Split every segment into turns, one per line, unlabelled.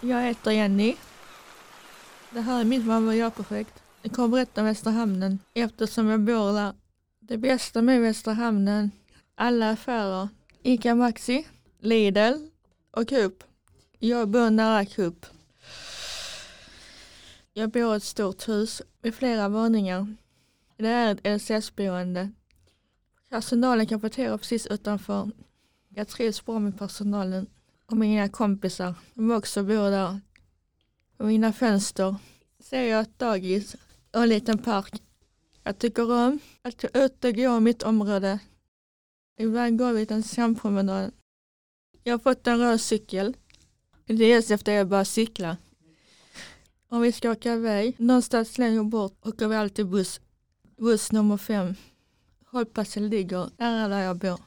Jag heter Jenny. Det här är mitt mamma och jag-projekt. Jag kommer berätta om Västra Hamnen eftersom jag bor där. Det bästa med Västra Hamnen, alla affärer, Ica Maxi, Lidl och Coop. Jag bor nära Coop. Jag bor i ett stort hus med flera våningar. Det är ett LSS-boende. Personalen kan parkera precis utanför. Jag trivs bra med personalen och mina kompisar som också bor där. Och mina fönster ser jag ett dagis och en liten park. Jag tycker om att gå ut och gå i mitt område. Ibland går vi en sampromenad. Jag har fått en röd cykel. Dels efter att jag bara cykla. Om vi ska åka iväg någonstans längre bort åker vi alltid buss. Buss nummer fem. Hållplatsen ligger nära där jag bor.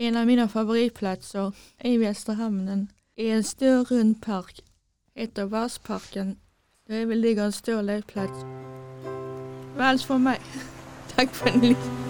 En av mina favoritplatser i Västra Hamnen är en stor rund park. Heter Varsparken. Där ligger en stor lekplats. Det var allt från mig. Tack för att ni lyssnade.